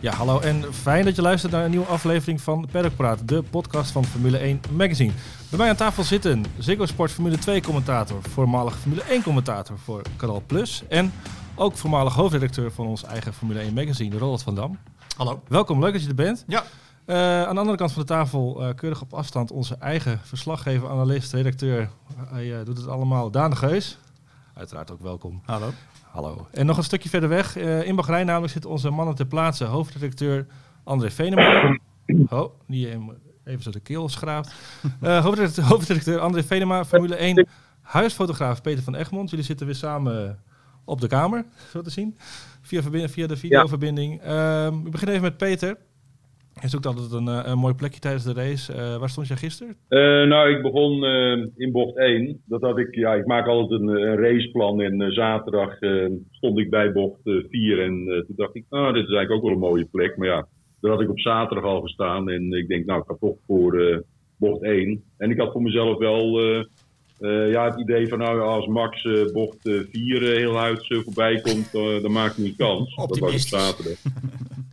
Ja, hallo en fijn dat je luistert naar een nieuwe aflevering van Paddock Praat, de podcast van Formule 1 Magazine. Bij mij aan tafel zitten Ziggo Sport Formule 2 commentator, voormalig Formule 1 commentator voor Canal Plus en ook voormalig hoofdredacteur van ons eigen Formule 1 Magazine, Roland van Dam. Hallo. Welkom, leuk dat je er bent. Ja. Uh, aan de andere kant van de tafel, uh, keurig op afstand, onze eigen verslaggever, analist, redacteur. Hij uh, doet het allemaal, Daan de Geus. Uiteraard ook welkom. Hallo. Hallo. En nog een stukje verder weg, in Bahrein namelijk, zit onze mannen ter plaatse, hoofdredacteur André Venema. Oh, die even zo de keel schraapt. hoofdredacteur, hoofdredacteur André Venema, Formule 1, huisfotograaf Peter van Egmond. Jullie zitten weer samen op de kamer, zo te zien, via, via de videoverbinding. Ja. we beginnen even met Peter. Je zoekt altijd een, een mooi plekje tijdens de race. Uh, waar stond jij gisteren? Uh, nou, ik begon uh, in bocht 1. Dat had ik, ja, ik maak altijd een, een raceplan. En zaterdag stond ik bij bocht 4. en toen dacht ik, nou, dit is eigenlijk ook wel een mooie plek. Maar ja, daar had ik op zaterdag al gestaan. En ik denk, nou, ik ga toch voor bocht 1. En ik had voor mezelf wel ja, het idee van, nou, als Max bocht 4 heel uit voorbij komt, dan maak ik niet kans. Dat was op zaterdag.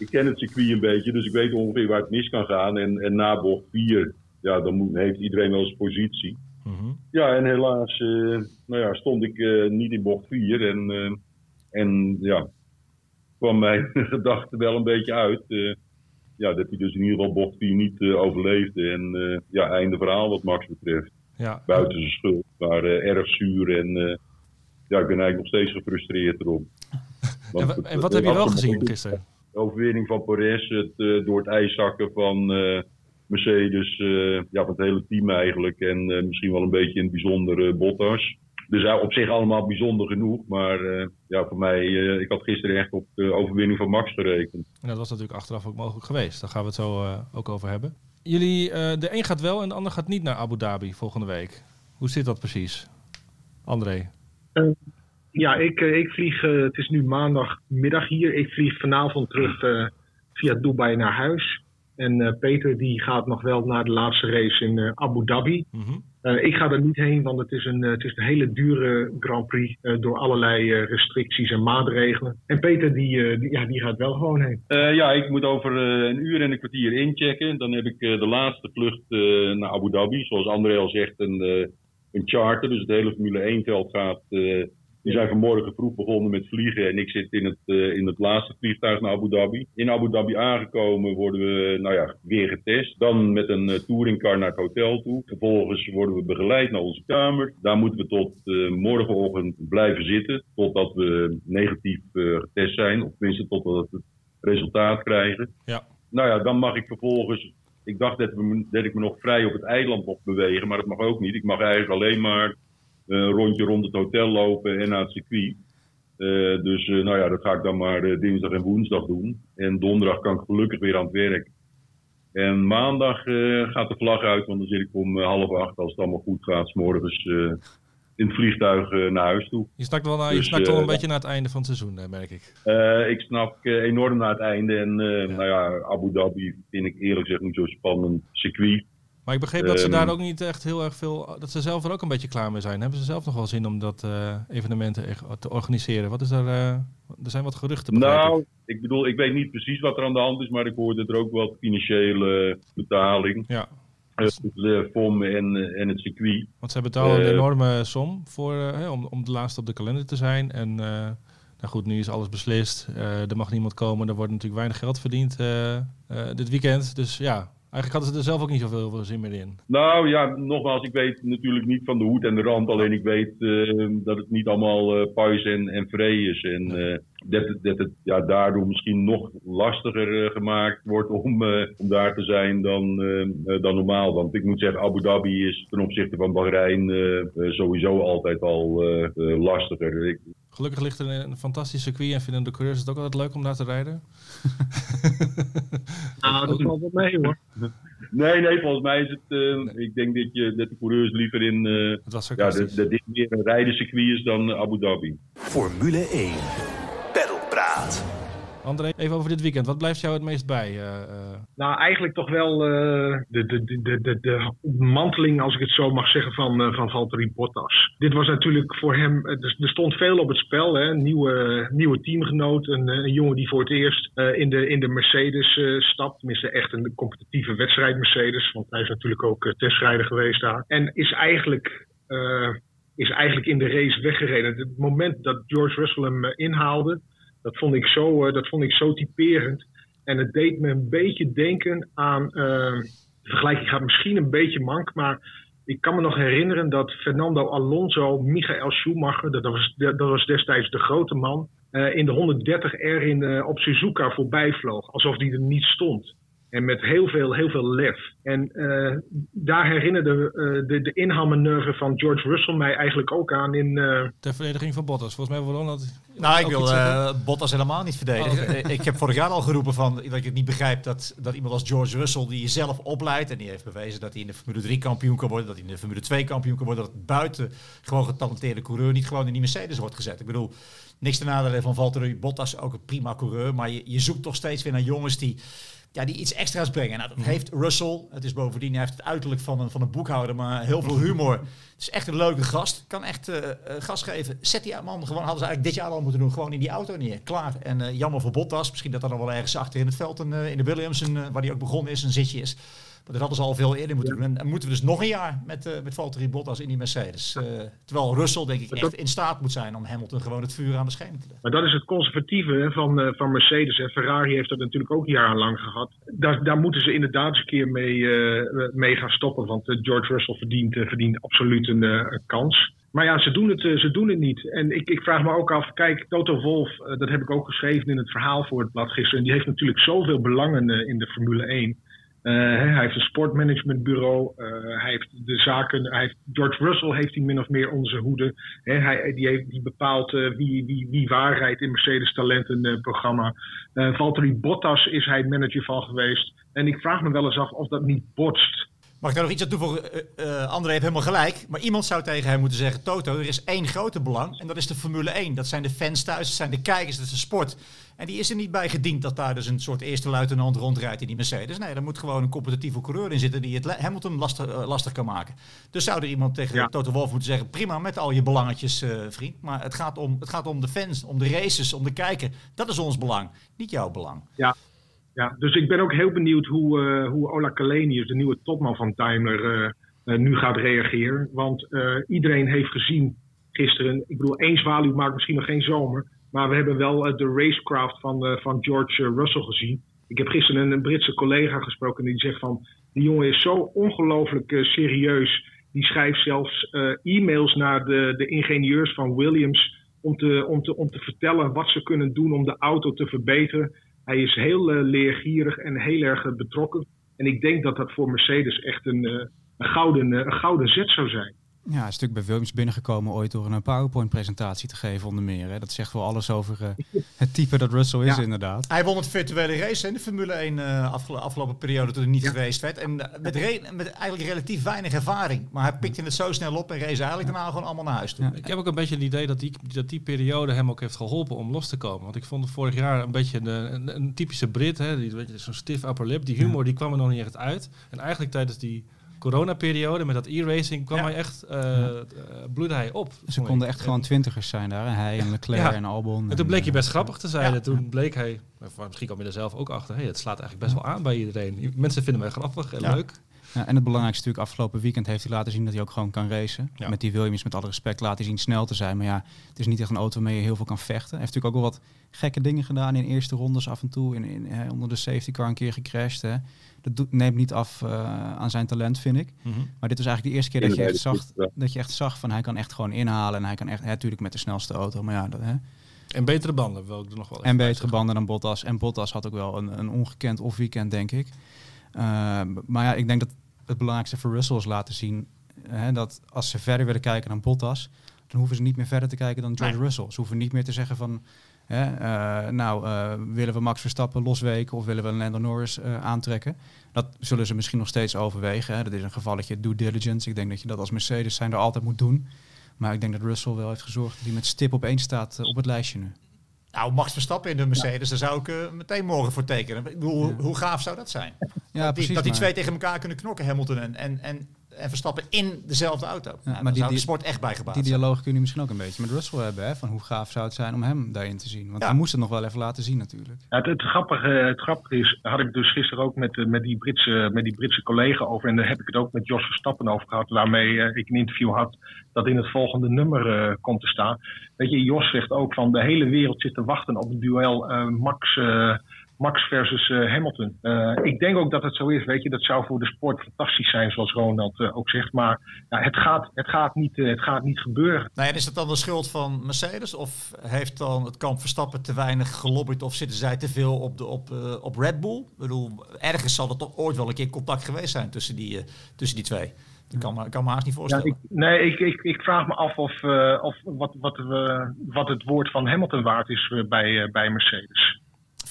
ik ken het circuit een beetje, dus ik weet ongeveer waar het mis kan gaan. En, en na bocht 4, ja, dan moet, heeft iedereen wel zijn positie. Mm -hmm. Ja, en helaas uh, nou ja, stond ik uh, niet in bocht 4. En, uh, en ja, kwam mijn gedachte wel een beetje uit. ja, dat hij dus in ieder geval bocht 4 niet overleefde. En ja, einde verhaal wat Max betreft. Ja. Buiten zijn schuld, maar erg zuur. En ja, ik ben eigenlijk nog steeds gefrustreerd erom. Want en, en wat heb je wel gezien gisteren? De overwinning van Perez, het uh, door het ijs zakken van uh, Mercedes, uh, ja, van het hele team eigenlijk. En misschien wel een beetje in het bijzonder Bottas. Dus op zich allemaal bijzonder genoeg. Maar ja, voor mij, ik had gisteren echt op de overwinning van Max gerekend. En dat was natuurlijk achteraf ook mogelijk geweest. Daar gaan we het zo ook over hebben. Jullie, de een gaat wel en de ander gaat niet naar Abu Dhabi volgende week. Hoe zit dat precies? André? Ja, ik, ik vlieg, uh, het is nu maandagmiddag hier. Ik vlieg vanavond terug uh, via Dubai naar huis. En uh, Peter die gaat nog wel naar de laatste race in Abu Dhabi. Mm -hmm. ik ga er niet heen, want het is een, het is een hele dure Grand Prix door allerlei restricties en maatregelen. En Peter die, die, ja, die gaat wel gewoon heen. ja, ik moet over een uur en een kwartier inchecken. Dan heb ik de laatste vlucht naar Abu Dhabi. Zoals André al zegt, een, een charter. Dus het hele Formule 1 veld gaat die zijn vanmorgen vroeg begonnen met vliegen en ik zit in het, uh, in het laatste vliegtuig naar Abu Dhabi. In Abu Dhabi aangekomen worden we nou ja, weer getest. Dan met een uh, touringcar naar het hotel toe. Vervolgens worden we begeleid naar onze kamer. Daar moeten we tot uh, morgenochtend blijven zitten. Totdat we negatief getest zijn. Of tenminste totdat we het resultaat krijgen. Ja. Nou ja, dan mag ik vervolgens ik dacht dat, we, dat ik me nog vrij op het eiland mocht bewegen, maar dat mag ook niet. Ik mag eigenlijk alleen maar een rondje rond het hotel lopen en naar het circuit. Uh, dus uh, nou ja, dat ga ik dan maar uh, dinsdag en woensdag doen. En donderdag kan ik gelukkig weer aan het werk. En maandag gaat de vlag uit, want dan zit ik om half acht, als het allemaal goed gaat, s morgens in het vliegtuig naar huis toe. Je snakt wel, naar, dus, je snakt wel een beetje naar het einde van het seizoen, merk ik. ik snap enorm naar het einde. En ja. nou ja, Abu Dhabi vind ik eerlijk gezegd niet zo spannend circuit. Maar ik begreep dat ze daar ook niet echt heel erg veel. dat ze zelf er ook een beetje klaar mee zijn. Hebben ze zelf nog wel zin om dat uh, evenementen te organiseren? Wat is er? Uh, er zijn wat geruchten. Nou, ik bedoel, ik weet niet precies wat er aan de hand is, maar ik hoorde er ook wel financiële betaling. Ja. De FOM en, en het circuit. Want zij betalen een enorme som voor, om, om de laatste op de kalender te zijn. En nou goed, nu is alles beslist. er mag niemand komen. Er wordt natuurlijk weinig geld verdiend dit weekend. Dus ja, Eigenlijk hadden ze er zelf ook niet zoveel zin meer in. Nou ja, nogmaals, ik weet natuurlijk niet van de hoed en de rand. Alleen ik weet uh, dat het niet allemaal uh, puis en, en is. En uh, dat, dat het ja, daardoor misschien nog lastiger gemaakt wordt om, om daar te zijn dan, dan normaal. Want ik moet zeggen, Abu Dhabi is ten opzichte van Bahrein sowieso altijd al lastiger. Ik, Gelukkig ligt er een fantastisch circuit en vinden de coureurs het ook altijd leuk om daar te rijden. nou, dat valt wel mee hoor. Nee, nee, volgens mij is het. Uh, nee. Ik denk dat, je, dat de coureurs liever in. Uh, ja, dat, dat dit meer een rijdencircuit is dan Abu Dhabi. Formule 1. André, even over dit weekend. Wat blijft jou het meest bij? Uh, Nou, eigenlijk toch wel uh, de, de, de, de, de manteling, als ik het zo mag zeggen, van, uh, van Valtteri Bottas. Dit was natuurlijk voor hem, er, er stond veel op het spel. Hè? Nieuwe, nieuwe teamgenoot, een, een jongen die voor het eerst in, de, in de Mercedes stapt. Tenminste, echt een competitieve wedstrijd Mercedes. Want hij is natuurlijk ook testrijder geweest daar. En is eigenlijk is eigenlijk in de race weggereden. Het moment dat George Russell hem inhaalde, dat vond ik zo, uh, dat vond ik zo typerend. En het deed me een beetje denken aan. Uh, de vergelijking gaat misschien een beetje mank, maar ik kan me nog herinneren dat Fernando Alonso, Michael Schumacher, dat was, dat was destijds de grote man, uh, in de 130 R in, op Suzuka voorbij vloog. Alsof die er niet stond. En met heel veel, heel veel lef. En uh, daar herinnerde uh, de, de inhaalmanoeuvre van George Russell mij eigenlijk ook aan in... Uh... Ter verdediging van Bottas. Volgens mij wil dat... Nou, ik wil Bottas helemaal niet verdedigen. Oh, ik heb vorig jaar al geroepen van, dat ik het niet begrijp dat, dat iemand als George Russell, die jezelf opleidt en die heeft bewezen dat hij in de Formule 3 kampioen kan worden, dat hij in de Formule 2 kampioen kan worden, dat het buiten gewoon getalenteerde coureur niet gewoon in die Mercedes wordt gezet. Ik bedoel, niks te nadelen van Valtteri Bottas, ook een prima coureur, maar je, je zoekt toch steeds weer naar jongens die ja, die iets extra's brengen. Nou, dat mhm. heeft Russell. Het is bovendien, hij heeft het uiterlijk van een, van een boekhouder, maar heel veel humor. Het is echt een leuke gast. Kan echt uh, gas geven. Zet die man gewoon, hadden ze eigenlijk dit jaar al moeten doen. Gewoon in die auto neer. Klaar. En uh, jammer voor Bottas. Misschien dat er dan wel ergens achter in het veld een, in de Williams, een, waar die ook begonnen is, een zitje is. Maar dat hadden ze al veel eerder moeten doen. En, moeten we dus nog een jaar met, uh, met Valtteri Bottas in die Mercedes. Uh, terwijl Russell denk ik echt in staat moet zijn om Hamilton gewoon het vuur aan de schenen te leggen. Maar dat is het conservatieve van, uh, van Mercedes. En Ferrari heeft dat natuurlijk ook jarenlang gehad. Daar, daar moeten ze inderdaad eens een keer mee, mee gaan stoppen. Want George Russell verdient, verdient absoluut een kans. Maar ja, ze doen het, ze doen het niet. En ik, ik vraag me ook af, kijk, Toto Wolff, dat heb ik ook geschreven in het verhaal voor het blad gisteren. En die heeft natuurlijk zoveel belangen in de Formule 1. Uh, hij heeft een sportmanagementbureau. Uh, hij heeft de zaken. Hij heeft, George Russell heeft hij min of meer onze hoede. hij, die, heeft, die bepaalt uh, wie, wie, wie waar rijdt in Mercedes Talenten programma. Valtteri Bottas is hij manager van geweest. En ik vraag me wel eens af of dat niet botst. Mag ik daar nog iets aan toevoegen? Uh, André heeft helemaal gelijk. Maar iemand zou tegen hem moeten zeggen: Toto, er is één grote belang. En dat is de Formule 1. Dat zijn de fans thuis, dat zijn de kijkers, dat is de sport. En die is er niet bij gediend dat daar dus een soort eerste luitenant rondrijdt in die Mercedes. Nee, er moet gewoon een competitieve coureur in zitten die het Hamilton lastig, uh, lastig kan maken. Dus zou er iemand tegen Toto Wolff moeten zeggen: prima met al je belangetjes, uh, vriend. Maar het gaat, om, het gaat om de fans, om de races, om de kijker. Dat is ons belang, niet jouw belang. Ja, ja, dus ik ben ook heel benieuwd hoe, uh, hoe Ola Kalenius, de nieuwe topman van Daimler, uh, uh, nu gaat reageren. Want iedereen heeft gezien gisteren, ik bedoel, één zwaluw maakt misschien nog geen zomer. Maar we hebben wel de racecraft van, van George Russell gezien. Ik heb gisteren een, een, Britse collega gesproken die zegt van... Die jongen is zo ongelooflijk serieus. Die schrijft zelfs e-mails naar de, de ingenieurs van Williams... Om te, om, te, om te vertellen wat ze kunnen doen om de auto te verbeteren. Hij is heel uh, leergierig en heel erg uh, betrokken. En ik denk dat dat voor Mercedes echt een, uh, een, gouden, een gouden zet zou zijn. Ja, een stuk bij Williams binnengekomen ooit door een PowerPoint-presentatie te geven onder meer. Hè. Dat zegt wel alles over uh, het type dat Russell is inderdaad. Hij won het virtuele race in de Formule 1 uh, afgelopen periode toen hij niet geweest werd. En met, met, eigenlijk relatief weinig ervaring. Maar hij pikte het zo snel op en race eigenlijk daarna gewoon allemaal naar huis toe. Ik heb ook een beetje het idee dat die, dat die periode hem ook heeft geholpen om los te komen. Want ik vond vorig jaar een beetje een, een, typische Brit, zo'n stiff upper lip. Die humor die kwam er nog niet echt uit. En eigenlijk tijdens die coronaperiode met dat e-racing kwam hij echt, uh, ja. bloedde hij op. Ze konden echt gewoon twintigers zijn daar. Hij en Leclerc en Albon. En toen bleek je best grappig te zijn. Toen bleek hij, misschien kwam je er zelf ook achter, hey, het slaat eigenlijk best wel aan bij iedereen. Mensen vinden mij grappig en leuk. Ja, en het belangrijkste natuurlijk, afgelopen weekend heeft hij laten zien dat hij ook gewoon kan racen. Met die Williams, met alle respect, laat hij zien snel te zijn. Maar ja, het is niet echt een auto waarmee je heel veel kan vechten. Hij heeft natuurlijk ook wel wat gekke dingen gedaan in eerste rondes af en toe. In, in, onder de safety car een keer gecrashed. Hè. Dat neemt niet af uh, aan zijn talent, vind ik. Mm -hmm. Maar dit was eigenlijk de eerste keer dat je, echt zag, dat je echt zag van hij kan echt gewoon inhalen. En hij kan echt, natuurlijk met de snelste auto, maar ja... Dat, hè. En betere banden, wil ik er nog wel En betere banden dan Bottas. En Bottas had ook wel een, een ongekend off-weekend, denk ik. Uh, maar ja, ik denk dat het belangrijkste voor Russell is laten zien... Hè, dat als ze verder willen kijken dan Bottas... dan hoeven ze niet meer verder te kijken dan George nee. Russell. Ze hoeven niet meer te zeggen van... Hè, uh, nou, uh, willen we Max Verstappen losweken of willen we Lando Norris uh, aantrekken? Dat zullen ze misschien nog steeds overwegen. Hè. Dat is een gevalletje due diligence. Ik denk dat je dat als Mercedes zijn er altijd moet doen. Maar ik denk dat Russell wel heeft gezorgd dat hij met stip op één staat op het lijstje nu. Nou, Max Verstappen in de Mercedes, daar zou ik uh, meteen morgen voor tekenen. Ik bedoel, Ja. hoe gaaf zou dat zijn? Ja, dat die, precies. dat die twee tegen elkaar kunnen knokken, Hamilton en, en, en, en Verstappen in dezelfde auto. Nou, maar die- die- sport echt bij gebaat Die dialoog kun je misschien ook een beetje met Russell hebben. Hè? Van hoe gaaf zou het zijn om hem daarin te zien. Want Ja. hij moest het nog wel even laten zien natuurlijk. Ja, het, het, grappige, het grappige is, had ik dus gisteren ook met, eh, met, die Britse, met die Britse collega over. En daar heb ik het ook met Jos Verstappen over gehad. Waarmee eh, ik een interview had dat in het volgende nummer eh, komt te staan. Weet je, Jos zegt ook van de hele wereld zit te wachten op het duel eh, Max, eh, Max versus eh, Hamilton. Eh, ik denk ook dat het zo is. Weet je, dat zou voor de sport fantastisch zijn, zoals Ronald eh, ook zegt. Maar ja, het, gaat, het, gaat niet, het gaat niet gebeuren. Nou ja, is dat dan de schuld van Mercedes? Of heeft dan het kamp Verstappen te weinig gelobbyd? Of zitten zij te veel op, de, op, op Red Bull? Ik bedoel, ergens zal er toch ooit wel een keer contact geweest zijn tussen die, tussen die twee. Dat kan, me- kan me haast niet Ja, voorstellen. ik, nee, ik, ik, ik vraag me af of, of wat, wat, wat het woord van Hamilton waard is bij, bij Mercedes.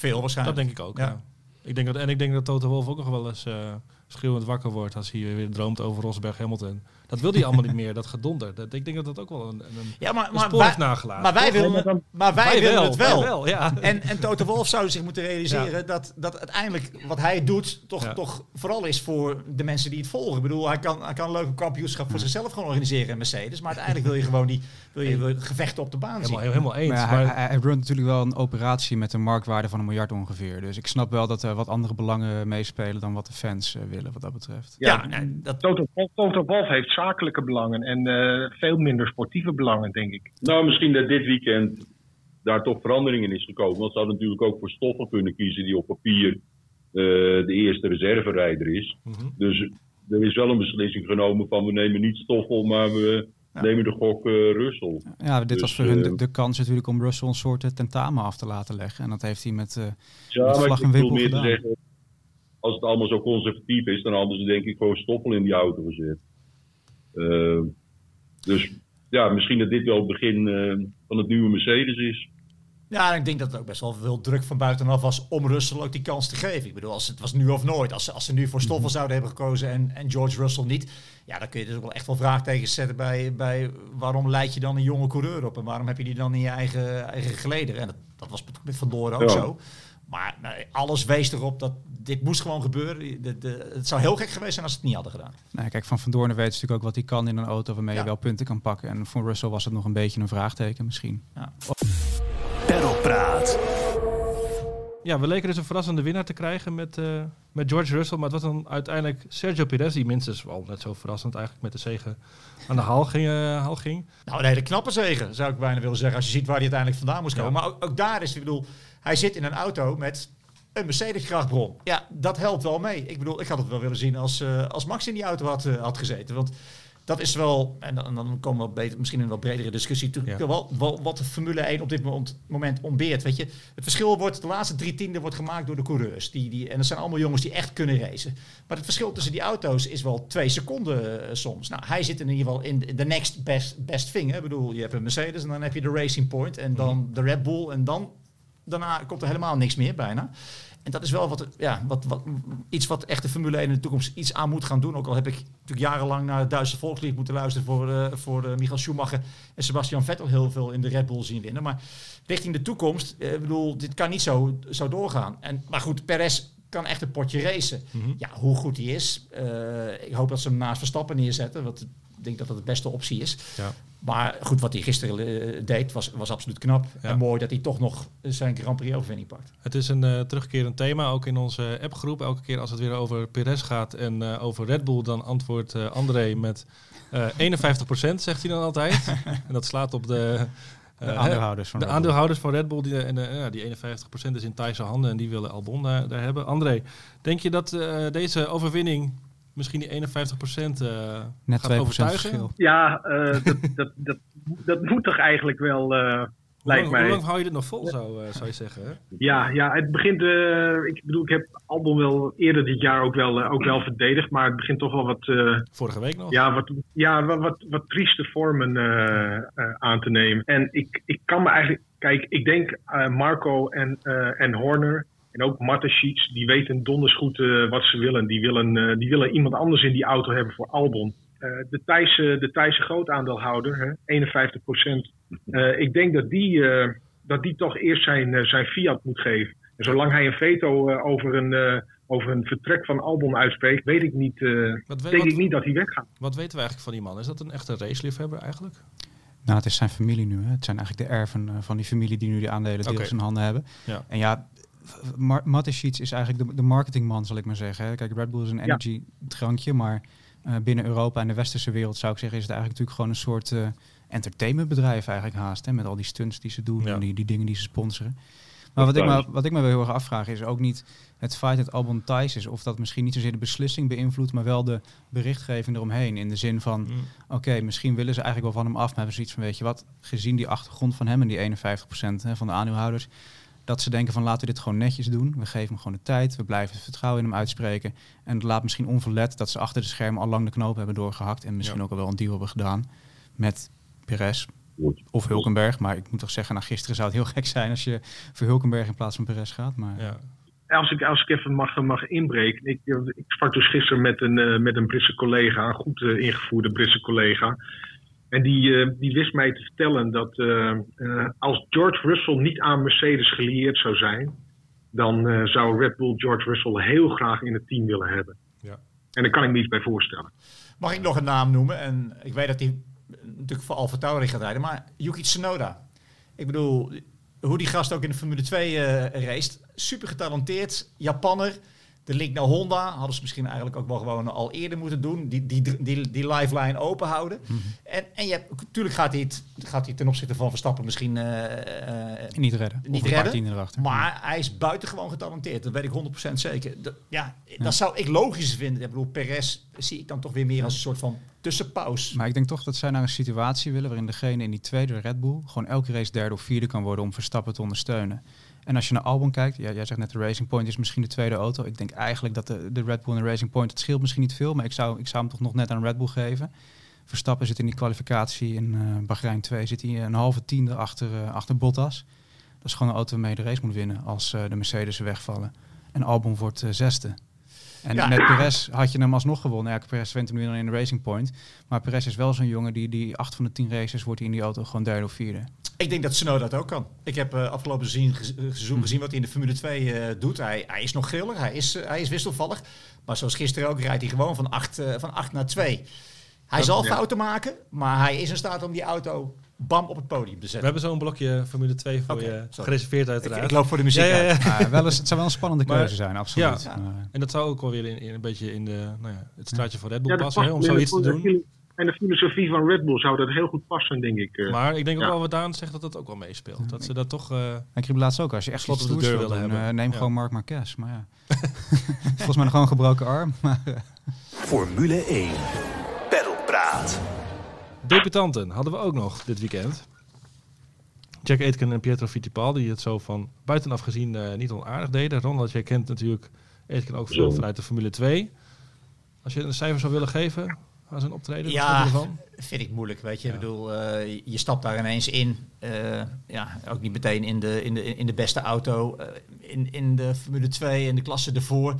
Veel Dat waarschijnlijk. denk ik ook, Ja. ja. Ik denk dat, en ik denk dat Toto Wolff ook nog wel eens eh schreeuwend wakker wordt als hij weer droomt over Rosberg Hamilton. Dat wil hij allemaal niet meer, dat gedonder. Dat, ik denk dat dat ook wel een, een, Ja, maar, een maar, spoor wij, heeft nagelaten. maar wij willen, het- maar wij willen het wel. wel, ja. En, en Toto Wolff zou zich moeten realiseren dat, dat uiteindelijk wat hij doet toch, Ja. toch vooral is voor de mensen die het volgen. Ik bedoel, hij kan, hij kan een leuke kampioenschap voor zichzelf gewoon organiseren in Mercedes. Maar uiteindelijk wil je gewoon die wil je, gevechten op de baan zien. helemaal, helemaal eens. Maar ja, maar, hij, hij, hij runt natuurlijk wel een operatie met een marktwaarde van een miljard ongeveer. Dus ik snap wel dat er wat andere belangen meespelen dan wat de fans eh, willen wat dat betreft. Ja, nee, dat, Toto, Toto Wolff heeft zakelijke belangen en eh, veel minder sportieve belangen, denk ik. Nou, misschien dat dit weekend daar toch verandering in is gekomen. Want ze hadden natuurlijk ook voor Stoffel kunnen kiezen, die op papier eh, de eerste reserverijder is. Mhm. Dus er is wel een beslissing genomen van we nemen niet Stoffel, maar we Ja. nemen de gok eh Russell. Ja, dit Dus, was voor hun de, de kans natuurlijk om Russell een soort tentamen af te laten leggen. En dat heeft hij met... eh, Ja, Met maar vlag en wimpel gedaan. zeggen, als het allemaal zo conservatief is, dan hadden ze denk ik gewoon Stoffel in die auto gezet. Eh, dus ja, misschien dat dit wel het begin eh, van het nieuwe Mercedes is. Ja, en ik denk dat er ook best wel veel druk van buitenaf was om Russell ook die kans te geven. Ik bedoel, als het was nu of nooit. Als ze, als ze nu voor Stoffel zouden hebben gekozen en, en George Russell niet. Ja, dan kun je dus ook wel echt wel vraagtekens zetten bij, bij waarom leid je dan een jonge coureur op? En waarom heb je die dan in je eigen, eigen gelederen? En dat, dat was met- met Van Doren ook Ja. zo. Maar nee, alles wees erop dat dit moest gewoon gebeuren. De, de, het zou heel gek geweest zijn als ze het niet hadden gedaan. nou, kijk, Van Van Doorn weet natuurlijk ook wat hij kan in een auto waarmee Ja. je wel punten kan pakken. En voor Russell was het nog een beetje een vraagteken misschien. Perlpraat. Ja, we leken dus een verrassende winnaar te krijgen met, eh, met George Russell. Maar het was dan uiteindelijk Sergio Perez, die minstens wel net zo verrassend eigenlijk met de zegen aan de haal ging. eh, haal ging. Nou, een hele knappe zegen, zou ik bijna willen zeggen. Als je ziet waar hij uiteindelijk vandaan moest komen. Ja. Maar ook, ook daar is, ik bedoel, hij zit in een auto met een Mercedes-krachtbron. Ja, dat helpt wel mee. Ik bedoel, ik had het wel willen zien als, eh, als Max in die auto had, eh, had gezeten. Want dat is wel, en dan, en dan komen we beter, misschien in een wat bredere discussie, natuurlijk Ja. wel, wel wat de Formule 1 op dit moment, moment ontbeert. Weet je, het verschil wordt, de laatste drie tienden wordt gemaakt door de coureurs. Die, die, en dat zijn allemaal jongens die echt kunnen racen. Maar het verschil tussen die auto's is wel twee seconden eh, soms. Nou, hij zit in ieder geval in de next best, best thing. Hè. Ik bedoel, je hebt een Mercedes en dan heb je de Racing Point en dan de Red Bull en dan daarna komt er helemaal niks meer bijna. En dat is wel wat, ja, wat, wat, iets wat echt de Formule 1 in de toekomst iets aan moet gaan doen. Ook al heb ik natuurlijk jarenlang naar het Duitse volkslied moeten luisteren voor, eh, voor eh, Michael Schumacher en Sebastian Vettel heel veel in de Red Bull zien winnen. Maar richting de toekomst, eh, ik bedoel, dit kan niet zo, zo doorgaan. En, maar goed, Perez kan echt een potje racen. Mhm. Ja, hoe goed hij is, ik hoop dat ze hem naast Verstappen neerzetten, want denk dat dat de beste optie is. Ja. Maar goed, wat hij gisteren eh, deed was, was absoluut knap. Ja. En mooi dat hij toch nog zijn Grand Prix overwinning pakt. Het is een eh, terugkerend thema, ook in onze appgroep. Elke keer als het weer over Perez gaat en eh, over Red Bull, dan antwoordt eh, André met eh 51%, zegt hij dan altijd. en dat slaat op de, De aandeelhouders van de Red Bull. aandeelhouders van Red Bull. Die, en, ja, die 51% is in Thaise handen en die willen Albon daar, daar hebben. André, denk je dat eh, deze overwinning misschien die 51% eh Net gaat 2% overtuigen? verschil. Ja, eh, dat, dat, dat, dat moet toch eigenlijk wel, eh, Hoe lijkt lang, hoe mij. lang hou je dit nog vol, zou, zou je zeggen? Hè? Ja, ja, het begint. eh, ik bedoel, ik heb Albon wel eerder dit jaar ook wel, ook wel verdedigd, maar het begint toch wel wat, eh, Vorige week nog? ja, wat, ja, wat, wat, wat trieste vormen eh, eh, aan te nemen. En ik, ik kan me eigenlijk. Kijk, ik denk eh, Marco en, eh, en Horner. En ook Mateschitz, die weten donders goed eh, wat ze willen. Die willen, eh, die willen iemand anders in die auto hebben voor Albon. Eh, de Thaise, de Thaise grootaandeelhouder, hè, 51 procent. ik denk dat die, eh, dat die toch eerst zijn, zijn fiat moet geven. En zolang hij een veto over, een, over een vertrek van Albon uitspreekt, weet ik niet, wat, denk ik niet dat hij weggaat. Wat weten we eigenlijk van die man? Is dat een echte raceliefhebber eigenlijk? Nou, het is zijn familie nu. Hè. Het zijn eigenlijk de erven van die familie die nu die aandelen deels in handen hebben. Ja. En ja, Sheets is eigenlijk de, de marketingman, zal ik maar zeggen. Kijk, Red Bull is een energy drankje, maar uh, binnen Europa en de westerse wereld zou ik zeggen, is het eigenlijk natuurlijk gewoon een soort uh, entertainmentbedrijf eigenlijk haast. Hè, met al die stunts die ze doen en die, die dingen die ze sponsoren. Maar wat ik, me, wat ik me wel heel erg afvraag is ook niet het feit dat Albon Thijs is, of dat misschien niet zozeer de beslissing beïnvloedt, maar wel de berichtgeving eromheen. In de zin van, mm. oké, misschien willen ze eigenlijk wel van hem af, maar hebben ze iets van, weet je wat, gezien die achtergrond van hem en die 51% hè, van de aandeelhouders, dat ze denken van laten we dit gewoon netjes doen. We geven hem gewoon de tijd. We blijven het vertrouwen in hem uitspreken. En het laat misschien onverlet dat ze achter de schermen al lang de knoop hebben doorgehakt. En misschien ook al wel een deal hebben gedaan met Perez of Hulkenberg. Maar ik moet toch zeggen, na gisteren zou het heel gek zijn als je voor Hulkenberg in plaats van Perez gaat. Maar... Ja. Als ik, als ik even mag, mag inbreken. Ik, ik sprak dus gisteren met een, uh, met een Britse collega, een goed uh, ingevoerde Britse collega. En die, uh, die wist mij te vertellen dat uh, uh, als George Russell niet aan Mercedes gelieerd zou zijn, dan zou Red Bull George Russell heel graag in het team willen hebben. Ja. En daar kan ik me iets bij voorstellen. Mag ik nog een naam noemen? En ik weet dat hij natuurlijk voor Alfa Tauri gaat rijden, maar Yuki Tsunoda. Ik bedoel, hoe die gast ook in de Formule 2 race. Super getalenteerd, Japanner de link naar Honda hadden ze misschien eigenlijk ook wel gewoon al eerder moeten doen. Die, die, die, die lifeline open houden. Mhm. En, en je hebt, natuurlijk gaat hij, het, gaat hij ten opzichte van Verstappen misschien uh, niet redden. Niet redden maar hij is buitengewoon getalenteerd. Dat weet ik 100% zeker. Dat, ja, dat zou ik logisch vinden. Ik bedoel, Perez zie ik dan toch weer meer als een soort van tussenpauze. Maar ik denk toch dat zij naar een situatie willen waarin degene in die tweede Red Bull gewoon elke race derde of vierde kan worden om Verstappen te ondersteunen. En als je naar Albon kijkt, ja, jij zegt net de Racing Point is misschien de tweede auto. Ik denk eigenlijk dat de, de Red Bull en de Racing Point, het scheelt misschien niet veel, maar ik zou, ik zou hem toch nog net aan Red Bull geven. Verstappen zit in die kwalificatie in uh, Bahrein 2, zit hij een halve tiende achter, uh, achter Bottas. Dat is gewoon een auto waarmee je de race moet winnen als uh, de Mercedes wegvallen. En Albon wordt zesde. En met Perez had je hem alsnog gewonnen. Ja, Perez wint hem nu in de Racing Point. Maar Perez is wel zo'n jongen die, die acht van de tien races wordt hij in die auto gewoon derde of vierde. Ik denk dat Snow dat ook kan. Ik heb uh, afgelopen seizoen, seizoen gezien wat hij in de Formule 2 uh, eh, doet. Hij, hij is nog grillig, hij is, uh, hij is wisselvallig. Maar zoals gisteren ook rijdt hij gewoon van 8 van acht naar 2. Hij zal fouten maken, maar hij is in staat om die auto bam op het podium te zetten. We hebben zo'n blokje Formule 2 voor je gereserveerd uiteraard. Ik, loop voor de muziek ja, ja, ja. wel eens, Het zou wel een spannende keuze zijn, absoluut. Ja. En dat zou ook wel weer in, in een beetje in de, nou ja, het straatje van Red Bull passen, hè, om zoiets te doen. En de filosofie van Red Bull zou dat heel goed passen, denk ik. Uh, maar ik denk ook wel wat Daan zegt dat dat ook wel meespeelt. Dat ze dat toch... Uh, ik riep laatst ook, als je echt slot op de deur wil hebben, uh, neem gewoon Mark Marquez. Maar ja, volgens mij nog gewoon een gebroken arm. Maar, Formule 1, Praat. Debutanten hadden we ook nog dit weekend. Jack Aitken en Pietro Fittipaldi, die het zo van buitenaf gezien niet onaardig deden. Ronald, jij kent natuurlijk Aitken ook veel vanuit de Formule 2. Als je een cijfer zou willen geven, aan zijn optreden? Ja, vind ik moeilijk. Weet je, ik bedoel, uh, je stapt daar ineens in. Uh, ja, ook niet meteen in de, in de, in de beste auto. Uh, in, in de Formule 2 en de klasse ervoor.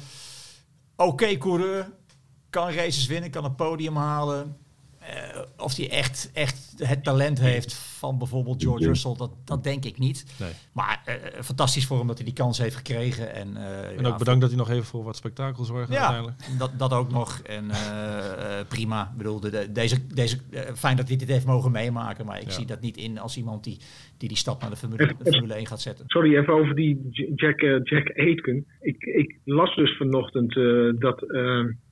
Oké, okay, coureur. Kan races winnen, kan een podium halen. Uh, of hij echt, echt het talent heeft van bijvoorbeeld George Russell, dat, dat denk ik niet. Nee. Maar uh, fantastisch voor hem dat hij die kans heeft gekregen. En, uh, en ook bedankt dat hij nog even voor wat spektakel zorgt ja, uiteindelijk. Dat, dat ook nog. En prima. Ik bedoel, de, deze, deze, fijn dat hij dit heeft mogen meemaken. Maar ik ja. zie dat niet in als iemand die die, die stap naar de Formule, de Formule 1 gaat zetten. Sorry, even over die Jack, Jack Aitken. Ik, ik las dus vanochtend dat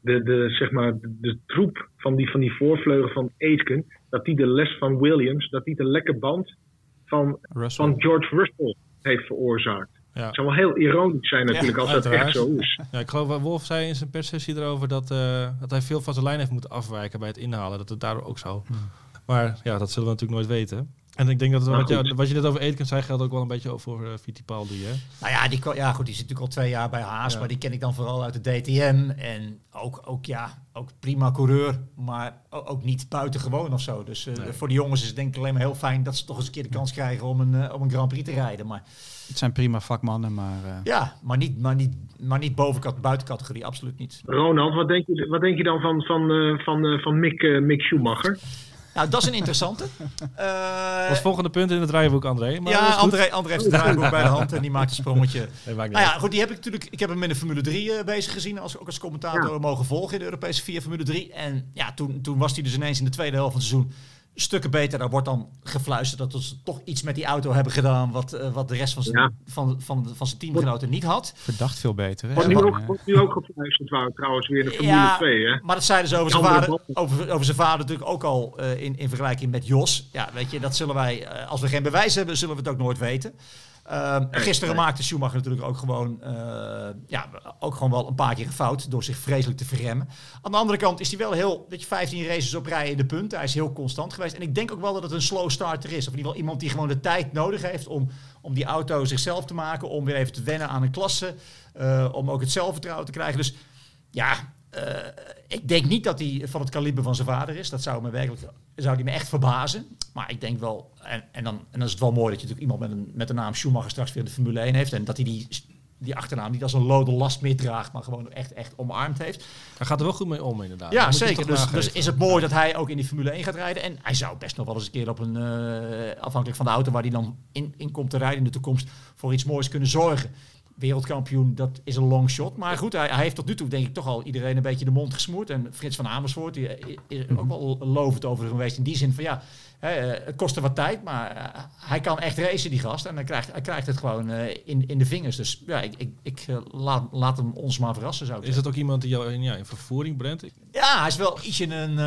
de, de, zeg maar, de, de troep van die, van die voorvleugel van Aitken dat hij de les van Williams, dat hij de lekke band van, van George Russell heeft veroorzaakt. Ja. Het zou wel heel ironisch zijn natuurlijk als dat echt zo is. Ja, ik geloof, Wolf zei in zijn perssessie erover dat, uh, dat hij veel van zijn lijn heeft moeten afwijken bij het inhalen. Dat het daardoor ook zo. Hmm. Maar ja, dat zullen we natuurlijk nooit weten. En ik denk dat wat, jou, wat, je net over Aitken zei, geldt ook wel een beetje over voor uh, Fittipaldi. Hè? Nou ja, die, ja, goed, die zit natuurlijk al twee jaar bij Haas, maar die ken ik dan vooral uit de DTM. En ook, ook, ja, ook prima coureur, maar ook niet buitengewoon of zo. Dus uh, voor de jongens is het denk ik alleen maar heel fijn dat ze toch eens een keer de kans krijgen om een, uh, om een Grand Prix te rijden. Maar, het zijn prima vakmannen, maar... Ja, maar niet, maar niet, maar niet boven buitencategorie, absoluut niet. Ronald, wat denk je, wat denk je dan van, van, van, van Mick, Mick Schumacher? Nou, dat is een interessante. Uh, Als volgende punt in het rijboek, André. Maar ja, André, André heeft het rijboek bij de hand en die maakt een sprongetje. Nee, nou ja, goed, die heb ik natuurlijk. Ik heb hem in de Formule 3 uh, bezig gezien, als, ook als commentator ja. mogen volgen in de Europese 4 Formule 3. En ja, toen, toen was hij dus ineens in de tweede helft van het seizoen stukken beter. Daar wordt dan gefluisterd dat ze toch iets met die auto hebben gedaan. wat, uh, wat de rest van zijn, ja. van, van, van zijn teamgenoten niet had. Verdacht veel beter. Hè? Wordt nu, ook, wordt nu ook gefluisterd, waar trouwens weer de Formule ja, 2. Hè? Maar dat zeiden ze over zijn, vader, over, over zijn vader natuurlijk ook al uh, in, in vergelijking met Jos. Ja, weet je, dat zullen wij, uh, als we geen bewijs hebben, zullen we het ook nooit weten. Uh, gisteren nee. maakte Schumacher natuurlijk ook gewoon, uh, ja, ook gewoon wel een paar keer gefout door zich vreselijk te verremmen. Aan de andere kant is hij wel heel, dat je 15 races op rij in de punten. Hij is heel constant geweest. En ik denk ook wel dat het een slow starter is. Of in ieder geval iemand die gewoon de tijd nodig heeft om, om die auto zichzelf te maken. Om weer even te wennen aan een klasse. Uh, om ook het zelfvertrouwen te krijgen. Dus ja, uh, ik denk niet dat hij van het kaliber van zijn vader is. Dat zou me werkelijk zou die me echt verbazen. Maar ik denk wel, en, en, dan, en dan is het wel mooi dat je natuurlijk iemand met, een, met de naam Schumacher straks weer in de Formule 1 heeft. En dat hij die, die achternaam niet als een lode last meer draagt, maar gewoon echt, echt omarmd heeft. Hij gaat er wel goed mee om, inderdaad. Ja, zeker. Dus, dus is het mooi dat hij ook in die Formule 1 gaat rijden. En hij zou best nog wel eens een keer op een, uh, afhankelijk van de auto waar hij dan in, in komt te rijden in de toekomst, voor iets moois kunnen zorgen wereldkampioen, dat is een long shot. Maar goed, hij, hij, heeft tot nu toe denk ik toch al iedereen een beetje de mond gesmoord. En Frits van Amersfoort die is ook wel lovend over geweest. In die zin van ja, hè, het kostte wat tijd, maar uh, hij kan echt racen die gast. En hij krijgt, hij krijgt het gewoon uh, in, in de vingers. Dus ja, ik, ik, ik uh, laat, laat hem ons maar verrassen zou ik Is dat ook iemand die jou in, ja, in vervoering brengt? Ja, hij is wel ietsje een...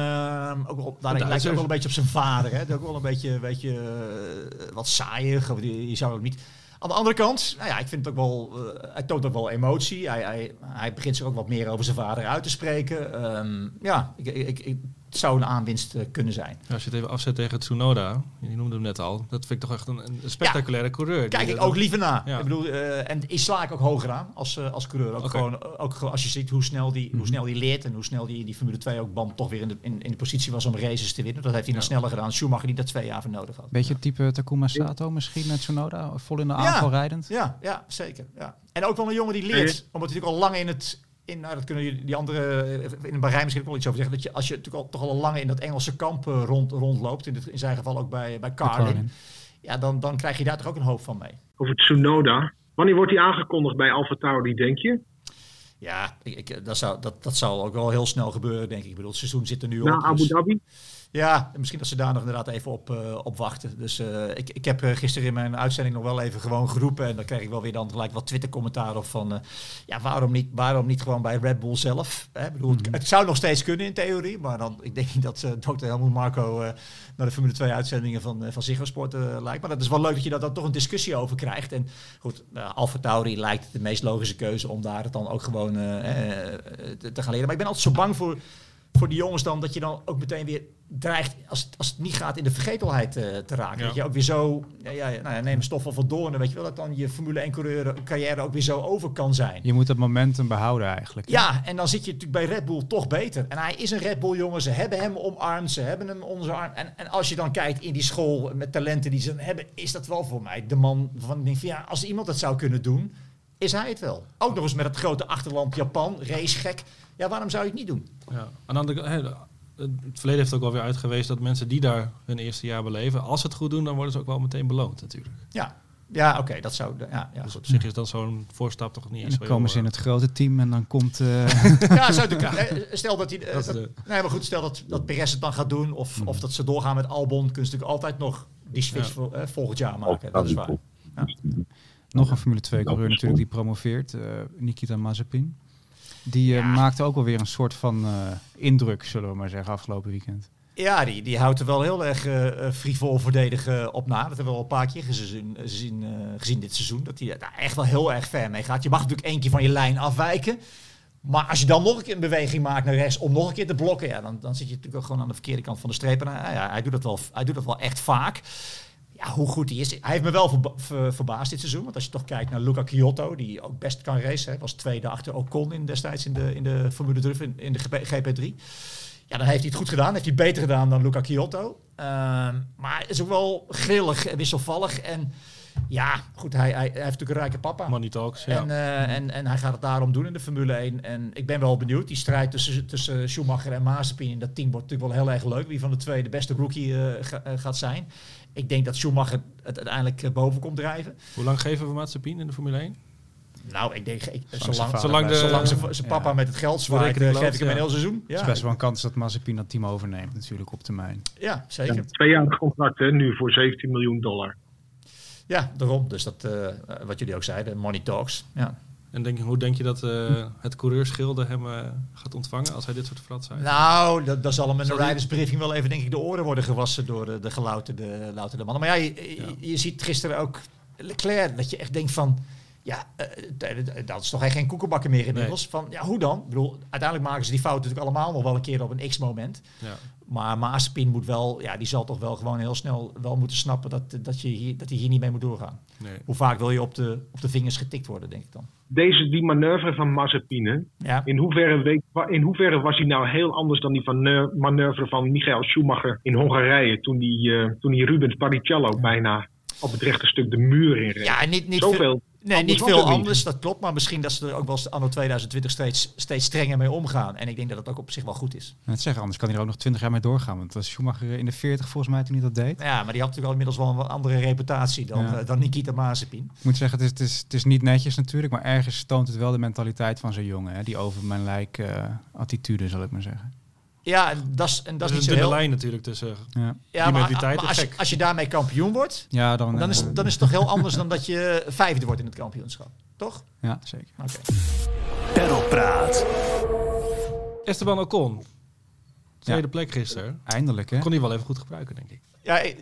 ook wel, daar lijkt ook wel een beetje op zijn vader. Hè. Ook wel een beetje, weet je, wat saaiig. Die zou ook niet... Aan de andere kant, nou ja, ik vind het ook wel, uh, hij toont ook wel emotie. Hij, hij, hij begint zich ook wat meer over zijn vader uit te spreken. Um, ja, ik, ik, ik, zou een aanwinst uh, kunnen zijn. Ja, als je het even afzet tegen Tsunoda, je noemde hem net al, dat vind ik toch echt een, een spectaculaire ja, coureur. Kijk ik ook liever na. Ja. Ik bedoel, uh, en ik sla ik ook hoger aan als, uh, als coureur. Ook, okay. gewoon, ook als je ziet hoe snel die, mm -hmm. hoe snel die leert en hoe snel die in die Formule 2 ook band toch weer in de, in, in de positie was om races te winnen. Dat heeft hij dan sneller gedaan. Schumacher die daar twee jaar voor nodig had. Beetje type Takuma Sato misschien met Tsunoda, vol in de aanval rijdend. Ja, ja, zeker. Ja. En ook wel een jongen die leert, omdat hij natuurlijk al lang in het in, nou, dat kunnen die andere in een Bahrein misschien ook wel iets over zeggen. Dat je als je natuurlijk al, toch al lang in dat Engelse kamp uh, rond, rondloopt, in, dit, in zijn geval ook bij, bij Carlin, ja, dan, dan krijg je daar toch ook een hoop van mee. Over Tsunoda. Wanneer wordt hij aangekondigd bij Alfa Tauri, denk je? Ja, ik, ik, dat, zou, dat, dat zal ook wel heel snel gebeuren, denk ik. Ik bedoel, het seizoen zit er nu Na op. Abu Dhabi? Ja, misschien dat ze daar nog inderdaad even op, uh, op wachten. Dus uh, ik, ik heb uh, gisteren in mijn uitzending nog wel even gewoon geroepen. En dan krijg ik wel weer dan gelijk wat Twitter-commentaar op van... ja, waarom niet, waarom niet gewoon bij Red Bull zelf? Hè? Bedoel, het, het, zou nog steeds kunnen in theorie. Maar dan, ik denk niet dat dokter Helmut Marco naar de Formule 2 uitzendingen van, van Ziggo Sport lijkt. Maar dat is wel leuk dat je daar dan toch een discussie over krijgt. En goed, Alfa Tauri lijkt de meest logische keuze om daar het dan ook gewoon te, te gaan leren. Maar ik ben altijd zo bang voor voor die jongens dan dat je dan ook meteen weer dreigt, als het, als het niet gaat, in de vergetelheid uh, te raken. Ja. Dat je ook weer zo, ja, ja, nou ja, neem stof van Doorn, weet je wel, dat dan je Formule 1 coureur carrière ook weer zo over kan zijn. Je moet het momentum behouden eigenlijk. Ja, en dan zit je natuurlijk bij Red Bull toch beter. En hij is een Red Bull jongen, ze hebben hem omarmd, ze hebben hem onder zijn arm. En, en als je dan kijkt in die school met talenten die ze hebben, is dat wel voor mij de man van ik denk van ja, als iemand dat zou kunnen doen, is hij het wel. Ook nog eens met het grote achterland Japan, racegek. Ja, waarom zou je het niet doen? Ja, en dan de, het verleden heeft ook wel weer uitgewezen dat mensen die daar hun eerste jaar beleven, als ze het goed doen, dan worden ze ook wel meteen beloond natuurlijk. Ja, ja, oké, dat zou. Ja, ja, dus op zich is dat zo'n voorstap toch niet eens. Dan komen ze in het grote team en dan komt. Uh... ja, zou de, stel dat hij. Uh, dat, nee, maar goed, stel dat, dat Perez het dan gaat doen, of, mm. of dat ze doorgaan met Albon, ze natuurlijk altijd nog die switch ja. voor, uh, volgend jaar maken. Oh, dat is waar. Ja. Nog een Formule 2 coureur natuurlijk die promoveert, Nikita Mazepin. Die ja. maakte ook wel weer een soort van indruk, zullen we maar zeggen, afgelopen weekend. Ja, die, die houdt er wel heel erg uh, frivol verdedigen op na. Dat hebben we al een paar keer gezien, gezien, uh, gezien dit seizoen. Dat hij daar echt wel heel erg ver mee gaat. Je mag natuurlijk één keer van je lijn afwijken. Maar als je dan nog een keer een beweging maakt naar rechts om nog een keer te blokken, ja, dan, dan zit je natuurlijk ook gewoon aan de verkeerde kant van de streep. En ja, hij, doet dat wel, hij doet dat wel echt vaak. Ja, hoe goed hij is. Hij heeft me wel verba ver verbaasd dit seizoen. Want als je toch kijkt naar Luca Chiotto, die ook best kan racen. Hij was tweede achter Ocon in destijds in de, in de Formule 3, in, in de GP3. Ja, dan heeft hij het goed gedaan. Heeft hij beter gedaan dan Luca Chiotto. Uh, maar is ook wel grillig en wisselvallig. En Ja, goed, hij, hij, hij heeft natuurlijk een rijke papa. Money talks, ja. En, eh, en, en hij gaat het daarom doen in de Formule 1. En ik ben wel benieuwd. Die strijd tussen, tussen Schumacher en Mazepin in dat team wordt natuurlijk wel heel erg leuk. Wie van de twee de beste rookie eh, eh, gaat zijn. Ik denk dat Schumacher het uiteindelijk eh, boven komt drijven. Hoe lang geven we Mazepin in de Formule 1? Nou, ik denk, ik, zolang, Zolang de- zolang zijn zijn papa Ja. met het geld zwaait, eh, geef ik hem een heel seizoen. Het is best wel een kans dat Mazepin dat team overneemt natuurlijk op termijn. ja zeker. Tweejarig contract hè, nu voor 17 miljoen dollar. Ja, daarom. Dus dat, eh, wat jullie ook zeiden, money talks. Ja. En denk, hoe denk je dat eh, het coureurschilde hem eh, gaat ontvangen als hij dit soort frat zijn? Nou, dat, dat zal hem in Zal de rijdersbriefing wel even, denk ik, de oren worden gewassen door de, de gelouterde louterde mannen. Maar ja, je, ziet gisteren ook Leclerc, dat je echt denkt van, ja, eh, dat is toch echt geen koekenbakker meer inmiddels. Van, ja, hoe dan? Ik bedoel, uiteindelijk maken ze die fout natuurlijk allemaal nog wel een keer op een x-moment. Ja. Maar Mazepin moet wel, ja, die zal toch wel gewoon heel snel wel moeten snappen dat, dat, je hier, dat hij hier niet mee moet doorgaan. Nee. Hoe vaak wil je op de, op de vingers getikt worden, denk ik dan. Deze, die manoeuvre van Mazepin, hè, Ja, in hoeverre, weet, in hoeverre was hij nou heel anders dan die van, eh, manoeuvre van Michael Schumacher in Hongarije? Toen die, eh, toen die Rubens Barrichello bijna op het rechte stuk de muur in reed. ja niet, niet veel, Zoveel. Nee, niet was veel anders, dat klopt. Maar misschien dat ze er ook wel eens anno 2020 steeds, steeds strenger mee omgaan. En ik denk dat het ook op zich wel goed is. En het zeggen, anders kan hij er ook nog 20 jaar mee doorgaan. Want dat is Schumacher in de 40 volgens mij toen hij dat deed. Ja, maar die had natuurlijk al inmiddels wel een wat andere reputatie dan, Ja. eh, dan Nikita Mazepin. Ik moet zeggen, het is, het, is, het is niet netjes natuurlijk, maar ergens toont het wel de mentaliteit van zo'n jongen. Hè? Die over mijn lijk eh, attitude, zal ik maar zeggen. Ja, en dat is, en dat Dat is niet een zo dunne heel... lijn natuurlijk tussen. Ja, Ja, die maar, als, je, als je daarmee kampioen wordt, ja dan, dan is, eh, dan is het toch heel anders dan dat je vijfde wordt in het kampioenschap. Toch? Ja, zeker. Oké. Pedalpraat. Esteban Ocon. Tweede Ja. plek gisteren. Eindelijk, hè? Kon hij wel even goed gebruiken, denk ik. Ja, eh, eh,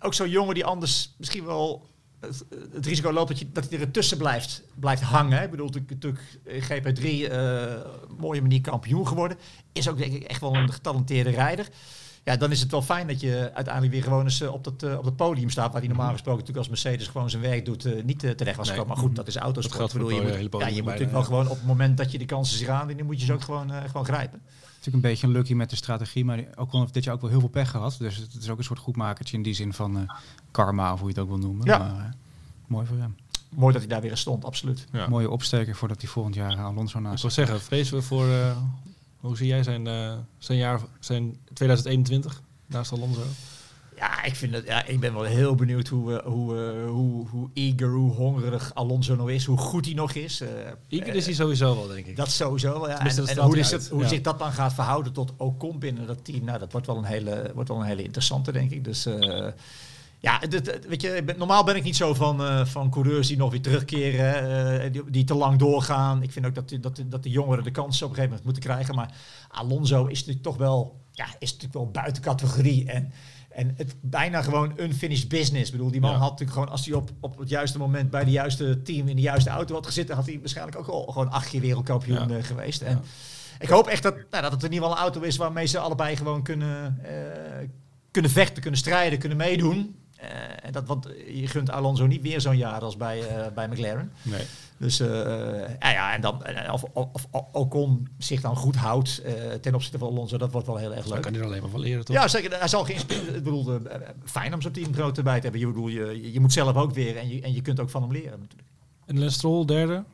ook zo'n jongen die anders misschien wel het, het risico loopt dat, je, dat hij er tussen blijft, blijft hangen. Ik bedoel, natuurlijk, natuurlijk GP3, eh mooie manier kampioen geworden. Is ook denk ik echt wel een getalenteerde rijder. Ja, dan is het wel fijn dat je uiteindelijk weer gewoon eens eh, op dat, eh, op dat podium staat. Waar hij normaal gesproken natuurlijk als Mercedes gewoon zijn werk doet, eh, niet eh, terecht was Nee. gekomen. Maar goed, dat is autosport. Dat bedoel, je moet, ja, je moet natuurlijk wel gewoon op het moment dat je de kansen zich aandienen, moet je ze ook gewoon, eh, gewoon grijpen. Natuurlijk een beetje een lucky met de strategie, maar Ocon heeft dit jaar ook wel heel veel pech gehad. Dus het is ook een soort goedmakertje in die zin van eh, karma, of hoe je het ook wil noemen. Ja. Maar, eh, mooi voor hem. Mooi dat hij daar weer stond, absoluut. Ja. Mooie opsteker voordat hij volgend jaar Alonso Ik naast zou zich zeggen, vrezen we voor... eh, hoe zie jij zijn, eh, zijn jaar, zijn 2021 naast Alonso? Ja, ik, vind het, ja, ik ben wel heel benieuwd hoe, eh, hoe, eh, hoe, hoe eager, hoe hongerig Alonso nog is. Hoe goed hij nog is. Eh, Iker is hij sowieso wel, denk ik. Dat sowieso wel, ja. En, dat en hoe, is het, hoe Ja. zich dat dan gaat verhouden tot Ocon binnen dat team, nou, dat wordt wel een hele, wordt wel een hele interessante, denk ik. Dus ja, het- weet je, normaal ben ik niet zo van, van coureurs die nog weer terugkeren, die, die te lang doorgaan. Ik vind ook dat, dat, dat de jongeren de kans op een gegeven moment moeten krijgen. Maar Alonso is natuurlijk toch wel, ja, is natuurlijk wel buiten categorie. En, en het bijna gewoon unfinished business. Ik bedoel, die man Ja. had natuurlijk gewoon, als hij op, op het juiste moment bij de juiste team in de juiste auto had gezeten, had hij waarschijnlijk ook al gewoon acht keer wereldkampioen Ja. eh, geweest. En ik hoop echt dat, nou, dat het in ieder geval een auto is waarmee ze allebei gewoon kunnen, eh, kunnen vechten, kunnen strijden, kunnen meedoen. Eh, en dat, want je gunt Alonso niet weer zo'n jaar als bij, eh, bij McLaren. Nee. Dus eh, ja, ja, en dan of, of, of Ocon zich dan goed houdt eh, ten opzichte van Alonso, dat wordt wel heel erg leuk. kan hij er alleen maar van leren, toch? Ja, zeker. Hij zal geïnspireerd. Ik bedoel, fijn om zo'n teamgenoot erbij te hebben. Je, bedoel, je, je moet zelf ook weer en je, en je kunt ook van hem leren natuurlijk. En Lance Stroll, derde.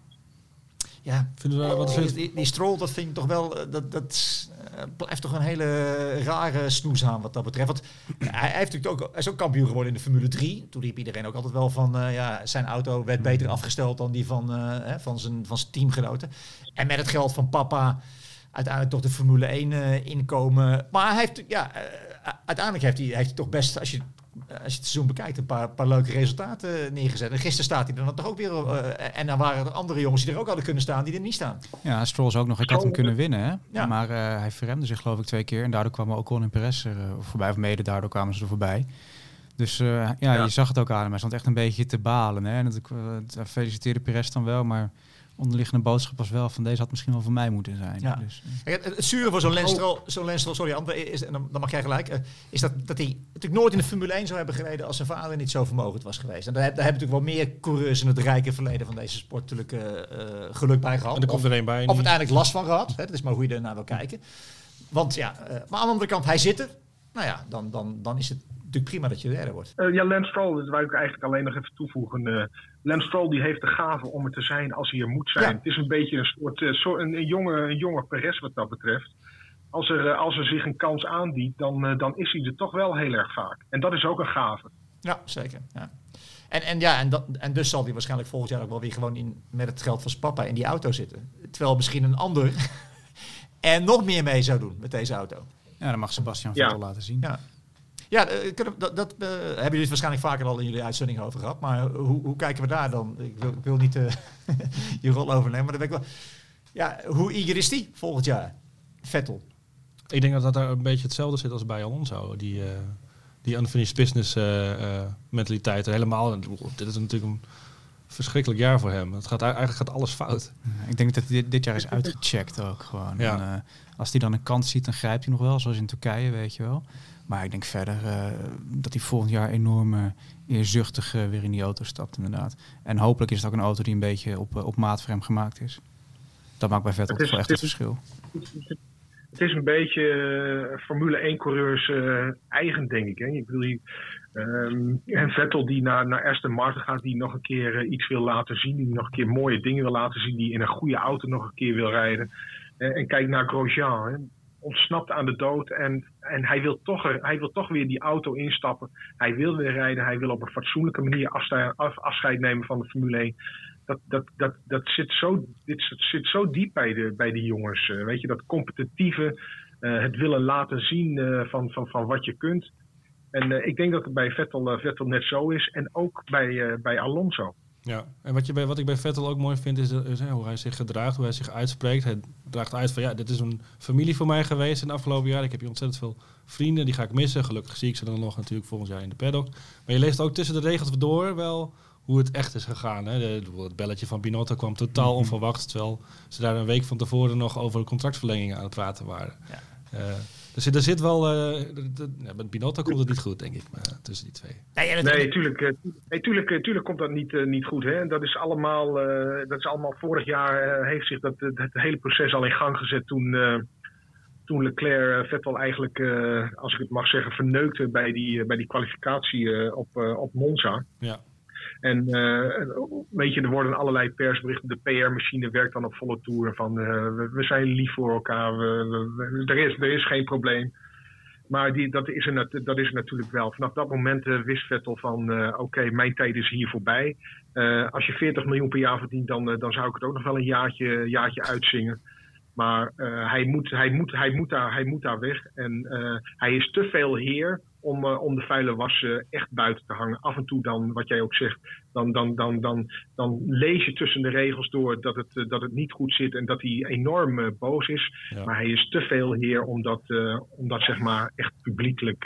Ja, Vinden we, wat is die, het? die, die Stroll, dat vind ik toch wel, dat, dat blijft toch een hele rare snoes aan wat dat betreft. Want hij, heeft natuurlijk ook, hij is ook kampioen geworden in de Formule 3. Toen riep iedereen ook altijd wel van, eh, ja, zijn auto werd beter afgesteld dan die van, eh, hè, van, zijn, van zijn teamgenoten. En met het geld van papa uiteindelijk toch de Formule 1 eh, inkomen. Maar hij heeft, ja, eh, uiteindelijk heeft hij, heeft toch best, als je, als je het seizoen bekijkt, een paar, paar leuke resultaten neergezet. En gisteren staat hij er dan toch ook weer. eh, en dan waren er andere jongens die er ook hadden kunnen staan, die er niet staan. Ja, Stroll is ook nog. Ik had hem kunnen winnen, hè? Ja. Maar eh, hij verremde zich geloof ik twee keer. En daardoor kwamen Ocon en Perez er eh, voorbij. Of mede daardoor kwamen ze er voorbij. Dus eh, ja, Ja. je zag het ook aan hem. Hij stond echt een beetje te balen. Hè? En dat, eh, feliciteerde Perez dan wel. Maar onderliggende boodschap was wel van deze had misschien wel voor mij moeten zijn. Ja. Dus, eh, Het, het zure voor zo'n Lenstroll, zo'n Lenstroll, sorry André, is, en dan, dan mag jij gelijk, eh, is dat, dat hij natuurlijk nooit in de Formule 1 zou hebben gereden als zijn vader niet zo vermogend was geweest. En daar, heb- daar hebben natuurlijk wel meer coureurs in het rijke verleden van deze sport natuurlijk eh, geluk bij gehad. En er komt Of- er een bij. Of uiteindelijk last van gehad. Hè? Dat is maar hoe je ernaar wil kijken. Want ja, eh, maar aan de andere kant, hij zit er. Nou ja, dan, dan, dan is het natuurlijk prima dat je derde wordt. Uh, ja, Lance Stroll, dat wil ik eigenlijk alleen nog even toevoegen. Uh, Lance Stroll die heeft de gave om er te zijn als hij er moet zijn. Het is een beetje een soort, uh, soort een, een, jonge, een jonge Perez wat dat betreft. Als er, als er zich een kans aandient, dan, dan is hij er toch wel heel erg vaak. En dat is ook een gave. Ja, zeker. Ja. En, en, ja, en, dat, en dus zal hij waarschijnlijk volgend jaar ook wel weer gewoon in, met het geld van zijn papa in die auto zitten. Terwijl misschien een ander en nog meer mee zou doen met deze auto. Ja, dat mag Sebastian Vettel ja. laten zien. Ja, ja dat, dat uh, hebben jullie het waarschijnlijk vaker al in jullie uitzending over gehad. Maar hoe, hoe kijken we daar dan? Ik wil, ik wil niet uh, je rol overnemen, maar dan ben ik wel... Ja, hoe eager is die volgend jaar? Vettel. Ik denk dat dat daar een beetje hetzelfde zit als bij Alonso. Die, uh, die unfinished business mentaliteit. Helemaal, dit is natuurlijk een verschrikkelijk jaar voor hem. Het gaat, eigenlijk gaat alles fout. ik denk dat dit, dit jaar is uitgecheckt ook gewoon. Ja. En, als hij dan een kans ziet, dan grijpt hij nog wel, zoals in Turkije, weet je wel. Maar ik denk verder uh, dat hij volgend jaar enorm uh, eerzuchtig uh, weer in die auto stapt, inderdaad. En hopelijk is het ook een auto die een beetje op, op maat voor hem gemaakt is. Dat maakt bij Vettel het is, echt het, het verschil. Het is een beetje Formule 1-coureurs eigen, denk ik. Hè? Ik bedoel, um, en Vettel die naar, naar Aston Martin gaat, die nog een keer iets wil laten zien. Die nog een keer mooie dingen wil laten zien. Die in een goede auto nog een keer wil rijden. en kijk naar Grosjean. Hè? Ontsnapt aan de dood. En, en hij, wil toch er, hij wil toch weer die auto instappen. Hij wil weer rijden. Hij wil op een fatsoenlijke manier afscheid, nemen van de Formule 1. Dat, dat, dat, dat zit, zo, dit zit zo diep bij de, bij die jongens. Uh, weet je, dat competitieve, uh, het willen laten zien uh, van, van, van wat je kunt. En ik denk dat het bij Vettel, Vettel net zo is. En ook bij, bij Alonso. Ja, en wat, je bij, wat ik bij Vettel ook mooi vind is, is hoe hij zich gedraagt, hoe hij zich uitspreekt. Hij draagt uit van ja, dit is een familie voor mij geweest in de afgelopen jaar. Ik heb hier ontzettend veel vrienden, die ga ik missen. Gelukkig zie ik ze dan nog natuurlijk volgend jaar in de paddock. Maar je leest ook tussen de regels door wel hoe het echt is gegaan. Hè. De, het belletje van Binotto kwam totaal mhm. onverwachts, terwijl ze daar een week van tevoren nog over contractverlengingen aan het praten waren. Ja. Uh, dus er zit wel. Uh, met Binotto komt het niet goed, denk ik, maar, tussen die twee. Nee, nee tuurlijk, uh, nee tuurlijk, uh, tuurlijk komt dat niet, niet goed. Hè? Dat, is allemaal, dat is allemaal. Vorig jaar heeft zich dat, het hele proces al in gang gezet toen. toen Leclerc Vettel eigenlijk, als ik het mag zeggen, verneukte bij die, bij die kwalificatie op, op Monza. Ja. En weet je, er worden allerlei persberichten. De PR-machine werkt dan op volle toeren van uh, we, we, zijn lief voor elkaar. We, er, is, er is geen probleem. Maar die, dat, is er, dat is natuurlijk wel. Vanaf dat moment uh, wist Vettel van oké, mijn tijd is hier voorbij. als je 40 miljoen per jaar verdient, dan, dan zou ik het ook nog wel een jaartje, jaartje uitzingen. Maar hij, moet, hij, moet, hij, moet daar, hij moet daar weg. En hij is te veel heer om, uh, om de vuile was uh, echt buiten te hangen. Af en toe dan, wat jij ook zegt, dan, dan, dan, dan, dan lees je tussen de regels door dat het, dat het niet goed zit en dat hij enorm boos is. Ja. Maar hij is te veel heer om dat, om dat zeg maar echt publiekelijk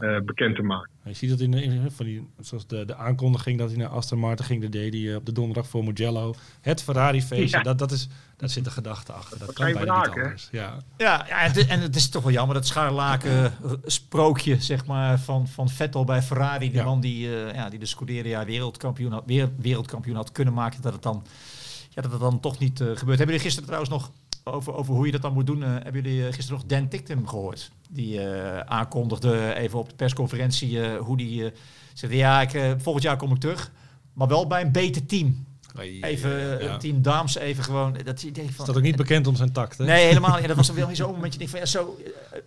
ja. bekend te maken. Je ziet dat in, in van die, zoals de, de aankondiging dat hij naar Aston Martin ging, de deed hij op de donderdag voor Mugello. Het Ferrari-feestje, ja. dat, dat is, daar zit de gedachte achter. Dat, dat kan bijna niet anders. Ja, ja, ja het, en het is toch wel jammer dat scharlaken sprookje zeg maar, van, van Vettel bij Ferrari, die ja. man die, uh, ja, die de Scuderia wereldkampioen had, weer, wereldkampioen had kunnen maken, dat het dan, ja, dat het dan toch niet uh, gebeurt. Hebben jullie gisteren trouwens nog over, over hoe je dat dan moet doen. Uh, hebben jullie gisteren nog Dan Tictum gehoord? Die uh, aankondigde even op de persconferentie uh, hoe die zei: Ja, ik, volgend jaar kom ik terug. Maar wel bij een beter team. Even ja. team Daams even gewoon. Dat, ik denk van, is dat ook niet bekend om zijn tact? Hè? Nee, helemaal niet. dat was wel zo'n momentje. Denk van, ja, zo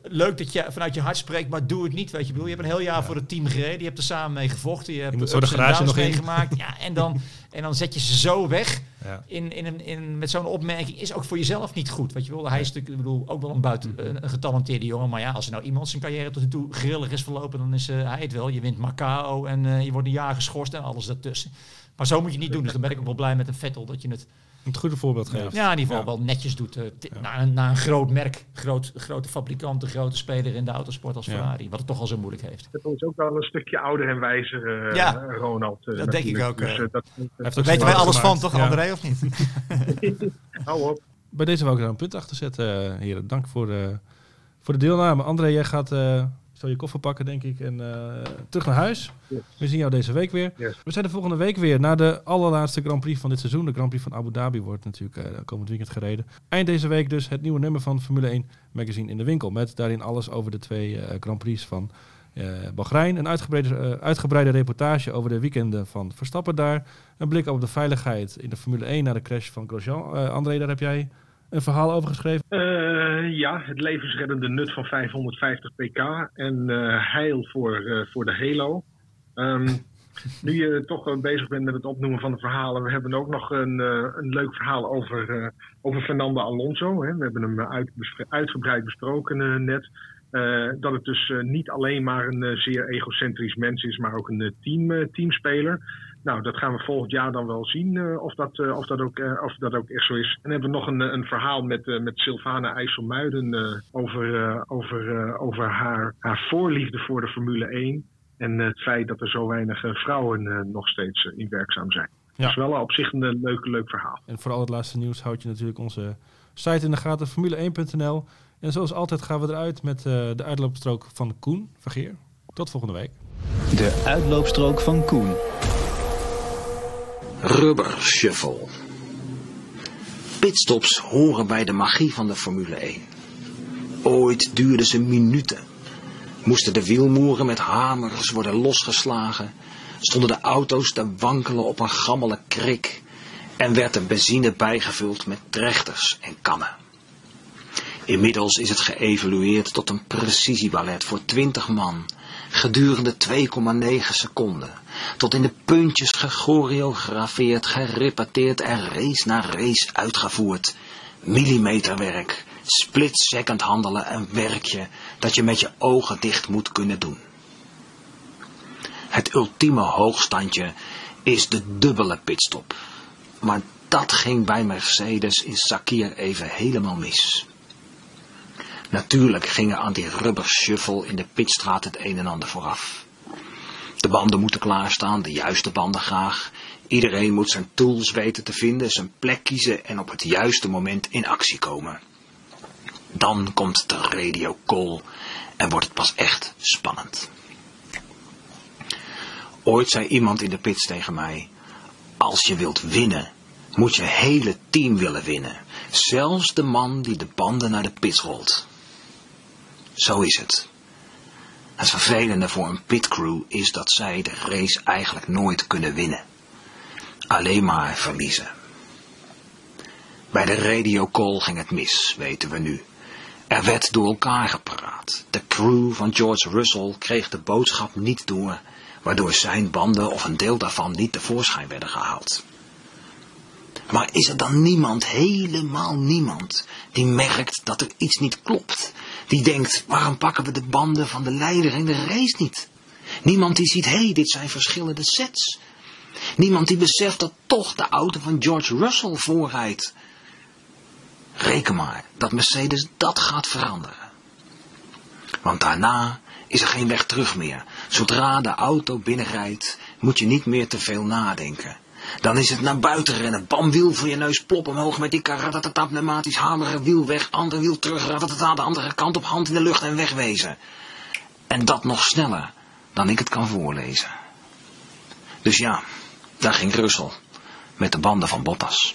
leuk dat je vanuit je hart spreekt, maar doe het niet. Weet je, bedoel, je hebt een heel jaar ja. voor het team gereden. Je hebt er samen mee gevochten. Je hebt je zo de garage nog meegemaakt. Ja, en dan, en dan zet je ze zo weg. Ja. In, in, in, met zo'n opmerking is ook voor jezelf niet goed. Weet je wel, hij is natuurlijk, ik bedoel, ook wel een buiten een, een getalenteerde jongen. Maar ja, als er nou iemand zijn carrière tot nu toe grillig is verlopen, dan is uh, hij het wel. Je wint Macao en uh, je wordt een jaar geschorst en alles daartussen. Maar zo moet je niet doen. Dus dan ben ik ook wel blij met een Vettel dat je het... Het goede voorbeeld geeft. Ja, in ieder geval wel netjes doet. Uh, naar, een, naar, een, groot merk, groot, grote fabrikant, een grote speler in de autosport als Ferrari. Wat het toch al zo moeilijk heeft. Het is ook wel een stukje ouder en wijzer, uh, ja, Ronald. Uh, dat denk ik ook. Dus, dat, weten wij alles van, toch André, of niet? Hou op. Bij deze wou ik daar een punt achter zetten, heren. Dank voor voor de deelname. André, jij gaat zal je koffer pakken, denk ik, en uh, terug naar huis. Yes. We zien jou deze week weer. Yes. We zijn de volgende week weer naar de allerlaatste Grand Prix van dit seizoen. De Grand Prix van Abu Dhabi wordt natuurlijk uh, komend weekend gereden. Eind deze week dus het nieuwe nummer van Formule 1 magazine in de winkel. Met daarin alles over de twee uh, Grand Prix van uh, Bahrein. Een uitgebreide, uh, uitgebreide reportage over de weekenden van Verstappen daar. Een blik op de veiligheid in de Formule 1 na de crash van Grosjean. Uh, André, daar heb jij een verhaal over geschreven? ja, het levensreddende nut van 550 pk en heil voor, voor de Halo. Um, nu je toch bezig bent met het opnoemen van de verhalen, we hebben ook nog een, een leuk verhaal over, over Fernando Alonso. Hè. We hebben hem uit, uitgebreid besproken net. Dat het dus niet alleen maar een zeer egocentrisch mens is, maar ook een team, teamspeler. Nou, dat gaan we volgend jaar dan wel zien of, dat, of, dat ook, of dat ook echt zo is. En hebben we nog een, een verhaal met, met Sylvana IJsselmuiden over, over, over haar, haar voorliefde voor de Formule 1. En het feit dat er zo weinig vrouwen nog steeds in werkzaam zijn. Ja. Dat is wel op zich een leuk, leuk verhaal. En voor al het laatste nieuws houd je natuurlijk onze site in de gaten, formule1.nl. En zoals altijd gaan we eruit met uh, de uitloopstrook van Koen Vergeer. Tot volgende week. De uitloopstrook van Koen. Rubber. Pitstops horen bij de magie van de Formule 1. Ooit duurden ze minuten. Moesten de wielmoeren met hamers worden losgeslagen, stonden de auto's te wankelen op een gammele krik en werd de benzine bijgevuld met trechters en kannen. Inmiddels is het geëvolueerd tot een precisieballet voor 20 man, gedurende 2,9 seconden, tot in de puntjes gechoreografeerd, gerepeteerd en race na race uitgevoerd. Millimeterwerk, split-second handelen, een werkje dat je met je ogen dicht moet kunnen doen. Het ultieme hoogstandje is de dubbele pitstop. Maar dat ging bij Mercedes in Sakir even helemaal mis. Natuurlijk gingen aan die rubber shuffle in de pitstraat het een en ander vooraf. De banden moeten klaarstaan, de juiste banden graag. Iedereen moet zijn tools weten te vinden, zijn plek kiezen en op het juiste moment in actie komen. Dan komt de radio call en wordt het pas echt spannend. Ooit zei iemand in de pits tegen mij, als je wilt winnen, moet je hele team willen winnen. Zelfs de man die de banden naar de pits rolt. Zo is het. Het vervelende voor een pitcrew is dat zij de race eigenlijk nooit kunnen winnen. Alleen maar verliezen. Bij de radiocall ging het mis, weten we nu. Er werd door elkaar gepraat. De crew van George Russell kreeg de boodschap niet door, waardoor zijn banden of een deel daarvan niet tevoorschijn werden gehaald. Maar is er dan niemand, helemaal niemand, die merkt dat er iets niet klopt? Die denkt, waarom pakken we de banden van de leider in de race niet? Niemand die ziet, hé, hey, dit zijn verschillende sets. Niemand die beseft dat toch de auto van George Russell voorrijdt. Reken maar dat Mercedes dat gaat veranderen. Want daarna is er geen weg terug meer. Zodra de auto binnenrijdt, moet je niet meer te veel nadenken. Dan is het naar buiten rennen. Bam, wiel voor je neus, plop omhoog met die karatatata pneumatisch hameren, wiel weg, ander wiel terug, ratatata de andere kant op, hand in de lucht en wegwezen. En dat nog sneller dan ik het kan voorlezen. Dus ja, daar ging Russell met de banden van Bottas.